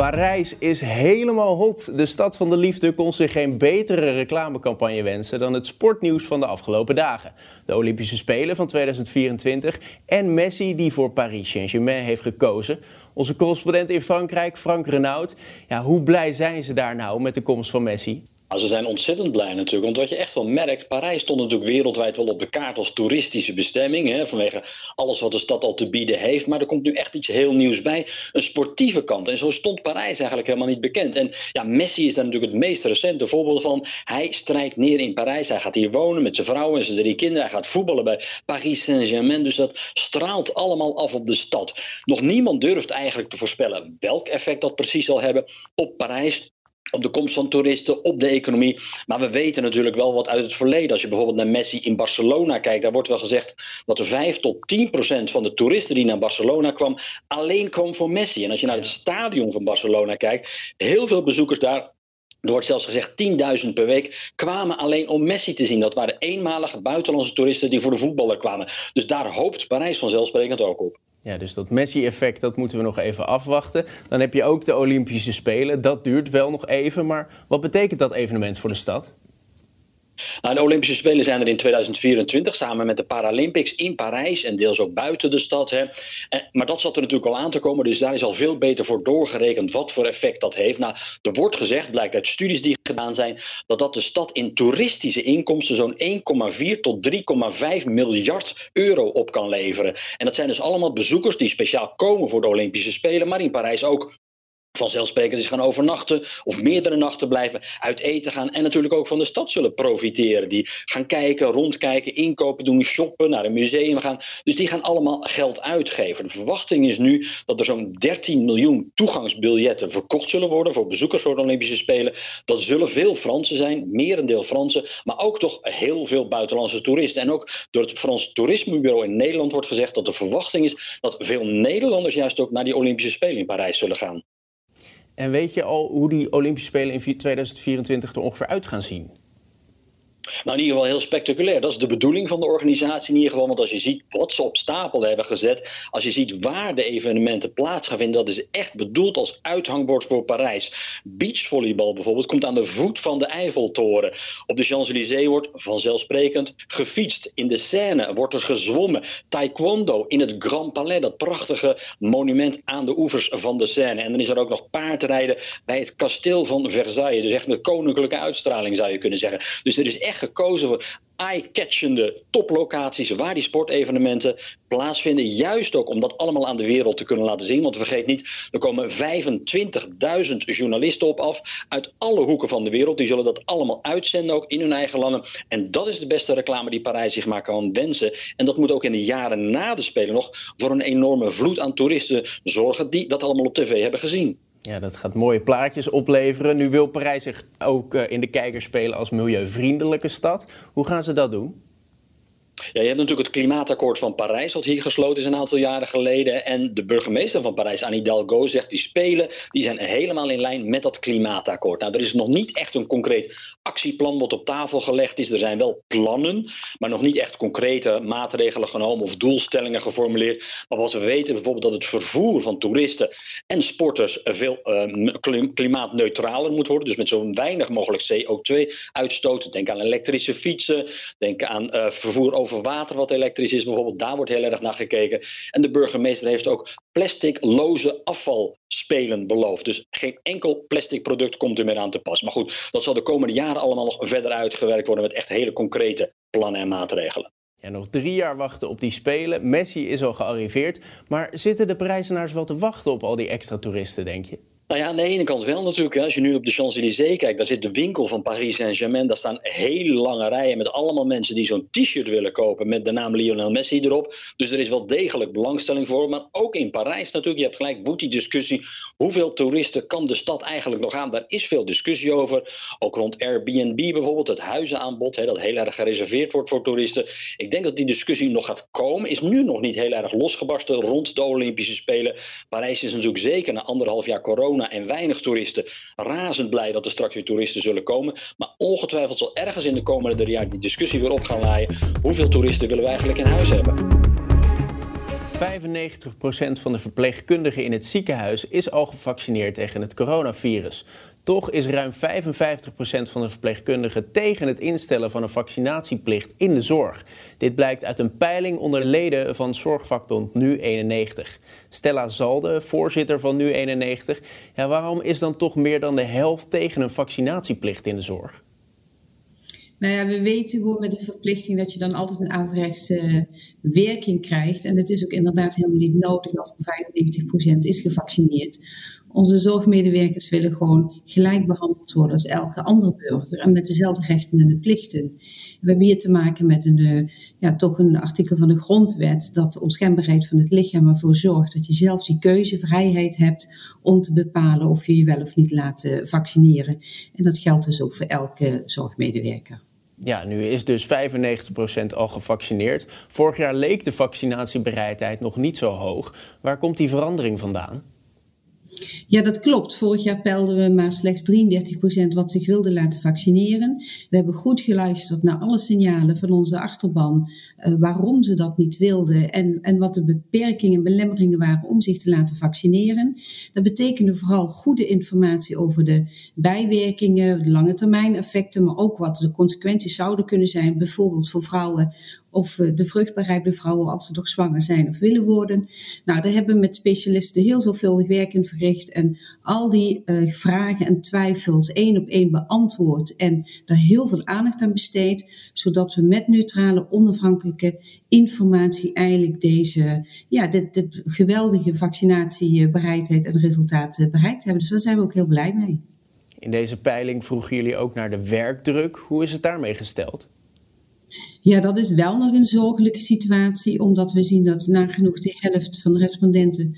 Parijs is helemaal hot. De stad van de liefde kon zich geen betere reclamecampagne wensen dan het sportnieuws van de afgelopen dagen. De Olympische Spelen van 2024 en Messi die voor Paris Saint-Germain heeft gekozen. Onze correspondent in Frankrijk, Frank Renaud. Ja, hoe blij zijn ze daar nou met de komst van Messi? Ze zijn ontzettend blij natuurlijk. Want wat je echt wel merkt, Parijs stond natuurlijk wereldwijd wel op de kaart als toeristische bestemming. Hè, vanwege alles wat de stad al te bieden heeft. Maar er komt nu echt iets heel nieuws bij. Een sportieve kant. En zo stond Parijs eigenlijk helemaal niet bekend. En ja, Messi is daar natuurlijk het meest recente voorbeeld van. Hij strijkt neer in Parijs. Hij gaat hier wonen met zijn vrouw en zijn drie kinderen. Hij gaat voetballen bij Paris Saint-Germain. Dus dat straalt allemaal af op de stad. Nog niemand durft eigenlijk te voorspellen welk effect dat precies zal hebben op Parijs op de komst van toeristen, op de economie. Maar we weten natuurlijk wel wat uit het verleden. Als je bijvoorbeeld naar Messi in Barcelona kijkt, daar wordt wel gezegd dat er 5 tot 10 procent van de toeristen die naar Barcelona kwam, alleen kwam voor Messi. En als je naar het stadion van Barcelona kijkt, heel veel bezoekers daar er wordt zelfs gezegd 10.000 per week kwamen alleen om Messi te zien. Dat waren eenmalige buitenlandse toeristen die voor de voetballer kwamen. Dus daar hoopt Parijs vanzelfsprekend ook op. Ja, dus dat Messi-effect, dat moeten we nog even afwachten. Dan heb je ook de Olympische Spelen. Dat duurt wel nog even, maar wat betekent dat evenement voor de stad? Nou, de Olympische Spelen zijn er in 2024 samen met de Paralympics in Parijs en deels ook buiten de stad. Hè. Maar dat zat er natuurlijk al aan te komen, dus daar is al veel beter voor doorgerekend wat voor effect dat heeft. Nou, er wordt gezegd, blijkt uit studies die gedaan zijn, dat dat de stad in toeristische inkomsten zo'n 1,4 tot 3,5 miljard euro op kan leveren. En dat zijn dus allemaal bezoekers die speciaal komen voor de Olympische Spelen, maar in Parijs ook vanzelfsprekend is gaan overnachten of meerdere nachten blijven, uit eten gaan en natuurlijk ook van de stad zullen profiteren. Die gaan kijken, rondkijken, inkopen doen, shoppen, naar een museum gaan. Dus die gaan allemaal geld uitgeven. De verwachting is nu dat er zo'n 13 miljoen toegangsbiljetten verkocht zullen worden voor bezoekers voor de Olympische Spelen. Dat zullen veel Fransen zijn, merendeel Fransen, maar ook toch heel veel buitenlandse toeristen. En ook door het Frans Toerismebureau in Nederland wordt gezegd dat de verwachting is dat veel Nederlanders juist ook naar die Olympische Spelen in Parijs zullen gaan. En weet je al hoe die Olympische Spelen in 2024 er ongeveer uit gaan zien? Nou, in ieder geval heel spectaculair. Dat is de bedoeling van de organisatie in ieder geval. Want als je ziet wat ze op stapel hebben gezet, als je ziet waar de evenementen plaats gaan vinden, dat is echt bedoeld als uithangbord voor Parijs. Beachvolleybal bijvoorbeeld komt aan de voet van de Eiffeltoren. Op de Champs-Élysées wordt vanzelfsprekend gefietst. In de Seine wordt er gezwommen. Taekwondo in het Grand Palais, dat prachtige monument aan de oevers van de Seine. En dan is er ook nog paardrijden bij het kasteel van Versailles. Dus echt een koninklijke uitstraling zou je kunnen zeggen. Dus er is echt gekozen voor eye-catchende toplocaties waar die sportevenementen plaatsvinden. Juist ook om dat allemaal aan de wereld te kunnen laten zien. Want vergeet niet, er komen 25.000 journalisten op af uit alle hoeken van de wereld. Die zullen dat allemaal uitzenden ook in hun eigen landen. En dat is de beste reclame die Parijs zich maar kan wensen. En dat moet ook in de jaren na de Spelen nog voor een enorme vloed aan toeristen zorgen die dat allemaal op tv hebben gezien. Ja, dat gaat mooie plaatjes opleveren. Nu wil Parijs zich ook eh, in de kijker spelen als milieuvriendelijke stad. Hoe gaan ze dat doen? Ja, je hebt natuurlijk het klimaatakkoord van Parijs, wat hier gesloten is een aantal jaren geleden. En de burgemeester van Parijs, Anne Hidalgo, zegt die spelen die zijn helemaal in lijn met dat klimaatakkoord. Nou, er is nog niet echt een concreet actieplan wat op tafel gelegd is. Er zijn wel plannen, maar nog niet echt concrete maatregelen genomen of doelstellingen geformuleerd. Maar wat we weten bijvoorbeeld dat het vervoer van toeristen en sporters veel uh, klimaatneutraler moet worden. Dus met zo weinig mogelijk CO2-uitstoot. Denk aan elektrische fietsen, denk aan uh, vervoer over over water wat elektrisch is bijvoorbeeld, daar wordt heel erg naar gekeken. En de burgemeester heeft ook plasticloze afvalspelen beloofd. Dus geen enkel plastic product komt er meer aan te pas. Maar goed, dat zal de komende jaren allemaal nog verder uitgewerkt worden met echt hele concrete plannen en maatregelen. Ja, nog drie jaar wachten op die Spelen. Messi is al gearriveerd. Maar zitten de Parijzenaars wel te wachten op al die extra toeristen, denk je? Nou ja, aan de ene kant wel natuurlijk. Als je nu op de Champs-Élysées kijkt, daar zit de winkel van Paris Saint-Germain. Daar staan hele lange rijen met allemaal mensen die zo'n t-shirt willen kopen met de naam Lionel Messi erop. Dus er is wel degelijk belangstelling voor. Maar ook in Parijs natuurlijk, je hebt gelijk, woedt die discussie. Hoeveel toeristen kan de stad eigenlijk nog aan? Daar is veel discussie over. Ook rond Airbnb bijvoorbeeld, het huizenaanbod, hè, dat heel erg gereserveerd wordt voor toeristen. Ik denk dat die discussie nog gaat komen. Is nu nog niet heel erg losgebarsten rond de Olympische Spelen. Parijs is natuurlijk zeker na anderhalf jaar corona en weinig toeristen razend blij dat er straks weer toeristen zullen komen. Maar ongetwijfeld zal ergens in de komende drie jaar die discussie weer op gaan laaien. Hoeveel toeristen willen we eigenlijk in huis hebben? 95% van de verpleegkundigen in het ziekenhuis is al gevaccineerd tegen het coronavirus. Toch is ruim 55% van de verpleegkundigen tegen het instellen van een vaccinatieplicht in de zorg. Dit blijkt uit een peiling onder leden van Zorgvakbond Nu91. Stella Zalde, voorzitter van Nu91. Ja, waarom is dan toch meer dan de helft tegen een vaccinatieplicht in de zorg? Nou ja, we weten gewoon met de verplichting dat je dan altijd een averechtse werking krijgt. En dat is ook inderdaad helemaal niet nodig als 95% is gevaccineerd. Onze zorgmedewerkers willen gewoon gelijk behandeld worden als elke andere burger en met dezelfde rechten en de plichten. We hebben hier te maken met een, eh, ja, toch een artikel van de grondwet dat de onschendbaarheid van het lichaam ervoor zorgt dat je zelf die keuzevrijheid hebt om te bepalen of je je wel of niet laat eh, vaccineren. En dat geldt dus ook voor elke zorgmedewerker. Ja, nu is dus 95% al gevaccineerd. Vorig jaar leek de vaccinatiebereidheid nog niet zo hoog. Waar komt die verandering vandaan? Ja, dat klopt. Vorig jaar pelden we maar slechts 33% wat zich wilde laten vaccineren. We hebben goed geluisterd naar alle signalen van onze achterban uh, waarom ze dat niet wilden en, en wat de beperkingen en belemmeringen waren om zich te laten vaccineren. Dat betekende vooral goede informatie over de bijwerkingen, de lange termijn effecten, maar ook wat de consequenties zouden kunnen zijn, bijvoorbeeld voor vrouwen of eh, de vruchtbaarheid bij vrouwen als ze nog zwanger zijn of willen worden. Nou, daar hebben we met specialisten heel zorgvuldig werk in verricht en al die uh, vragen en twijfels één op één beantwoord en daar heel veel aandacht aan besteed, zodat we met neutrale, onafhankelijke informatie eigenlijk deze, ja, dit, geweldige vaccinatiebereidheid en resultaten bereikt hebben. Dus daar zijn we ook heel blij mee. In deze peiling vroegen jullie ook naar de werkdruk. Hoe is het daarmee gesteld? Ja, dat is wel nog een zorgelijke situatie, omdat we zien dat nagenoeg de helft van de respondenten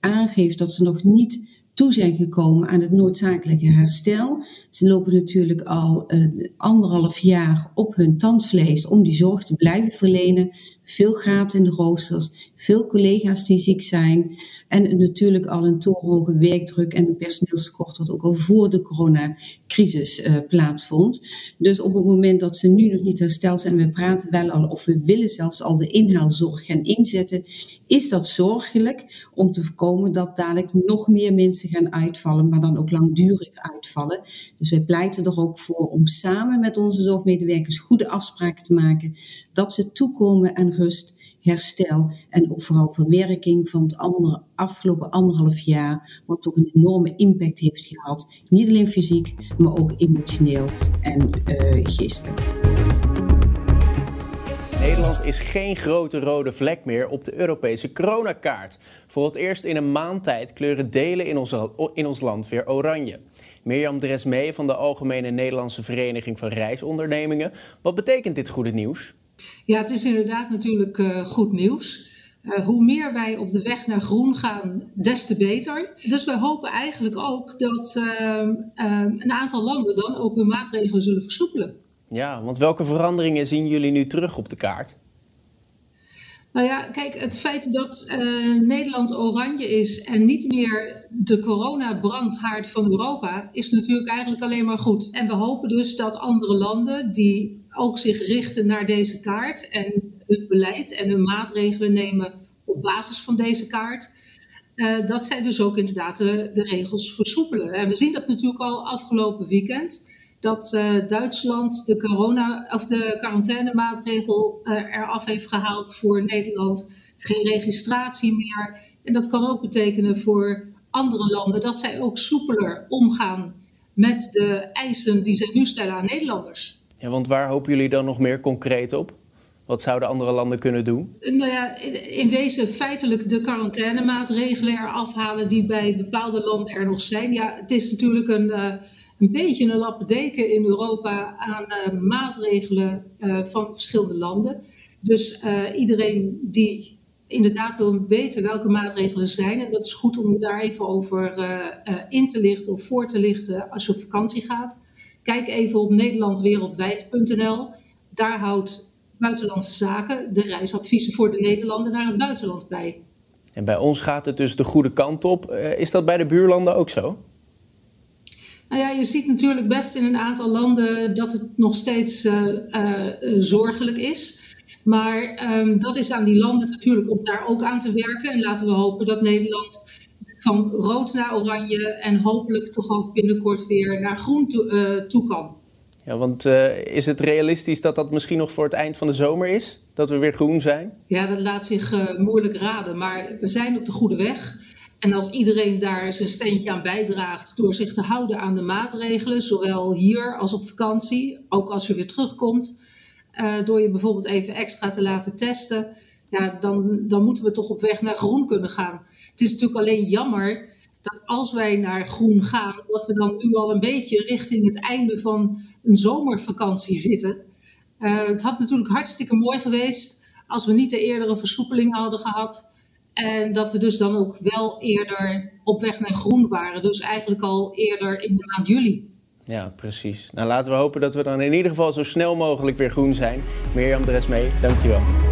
aangeeft dat ze nog niet toe zijn gekomen aan het noodzakelijke herstel. Ze lopen natuurlijk al uh, anderhalf jaar op hun tandvlees om die zorg te blijven verlenen. Veel gaten in de roosters, veel collega's die ziek zijn. En natuurlijk al een torenhoge werkdruk en een personeelstekort wat ook al voor de coronacrisis uh, plaatsvond. Dus op het moment dat ze nu nog niet hersteld zijn, we praten wel al of we willen zelfs al de inhaalzorg gaan inzetten, is dat zorgelijk om te voorkomen dat dadelijk nog meer mensen gaan uitvallen, maar dan ook langdurig uitvallen. Dus wij pleiten er ook voor om samen met onze zorgmedewerkers goede afspraken te maken dat ze toekomen aan rust herstel en vooral verwerking van het andere, afgelopen anderhalf jaar, wat toch een enorme impact heeft gehad. Niet alleen fysiek, maar ook emotioneel en uh, geestelijk. Nederland is geen grote rode vlek meer op de Europese coronakaart. Voor het eerst in een maand tijd kleuren delen in ons, in ons land weer oranje. Mirjam Dresmee van de Algemene Nederlandse Vereniging van Reisondernemingen. Wat betekent dit goede nieuws? Ja, het is inderdaad natuurlijk uh, goed nieuws. Uh, hoe meer wij op de weg naar groen gaan, des te beter. Dus wij hopen eigenlijk ook dat uh, een aantal landen dan ook hun maatregelen zullen versoepelen. Ja, want welke veranderingen zien jullie nu terug op de kaart? Nou ja, kijk, het feit dat Nederland oranje is en niet meer de coronabrandhaard van Europa, is natuurlijk eigenlijk alleen maar goed. En we hopen dus dat andere landen die ook zich richten naar deze kaart en hun beleid en hun maatregelen nemen op basis van deze kaart. Uh, dat zij dus ook inderdaad de, regels versoepelen. En we zien dat natuurlijk al afgelopen weekend. Dat uh, Duitsland de, corona, of de quarantainemaatregel uh, eraf heeft gehaald voor Nederland. Geen registratie meer. En dat kan ook betekenen voor andere landen dat zij ook soepeler omgaan met de eisen die zij nu stellen aan Nederlanders. Ja, want waar hopen jullie dan nog meer concreet op? Wat zouden andere landen kunnen doen? Nou ja, in wezen feitelijk de quarantainemaatregelen eraf halen die bij bepaalde landen er nog zijn. Ja, het is natuurlijk een, uh, een beetje een in Europa aan uh, maatregelen van verschillende landen. Dus iedereen die inderdaad wil weten welke maatregelen er zijn. En dat is goed om daar even over in te lichten of voor te lichten als je op vakantie gaat. Kijk even op nederlandwereldwijd.nl. Daar houdt Buitenlandse Zaken de reisadviezen voor de Nederlanden naar het buitenland bij. En bij ons gaat het dus de goede kant op. Uh, is dat bij de buurlanden ook zo? Nou ja, je ziet natuurlijk best in een aantal landen dat het nog steeds uh, uh, zorgelijk is. Maar um, dat is aan die landen natuurlijk om daar ook aan te werken. En laten we hopen dat Nederland van rood naar oranje en hopelijk toch ook binnenkort weer naar groen toe, toe kan. Ja, want uh, is het realistisch dat dat misschien nog voor het eind van de zomer is? Dat we weer groen zijn? Ja, dat laat zich uh, moeilijk raden. Maar we zijn op de goede weg. En als iedereen daar zijn steentje aan bijdraagt door zich te houden aan de maatregelen, zowel hier als op vakantie, ook als je weer terugkomt, door je bijvoorbeeld even extra te laten testen, ja, dan, dan moeten we toch op weg naar groen kunnen gaan. Het is natuurlijk alleen jammer dat als wij naar groen gaan, dat we dan nu al een beetje richting het einde van een zomervakantie zitten. Uh, het had natuurlijk hartstikke mooi geweest als we niet de eerdere versoepeling hadden gehad. En dat we dus dan ook wel eerder op weg naar groen waren. Dus eigenlijk al eerder in de maand juli. Ja, precies. Nou, laten we hopen dat we dan in ieder geval zo snel mogelijk weer groen zijn. Mirjam Dresmee, dankjewel.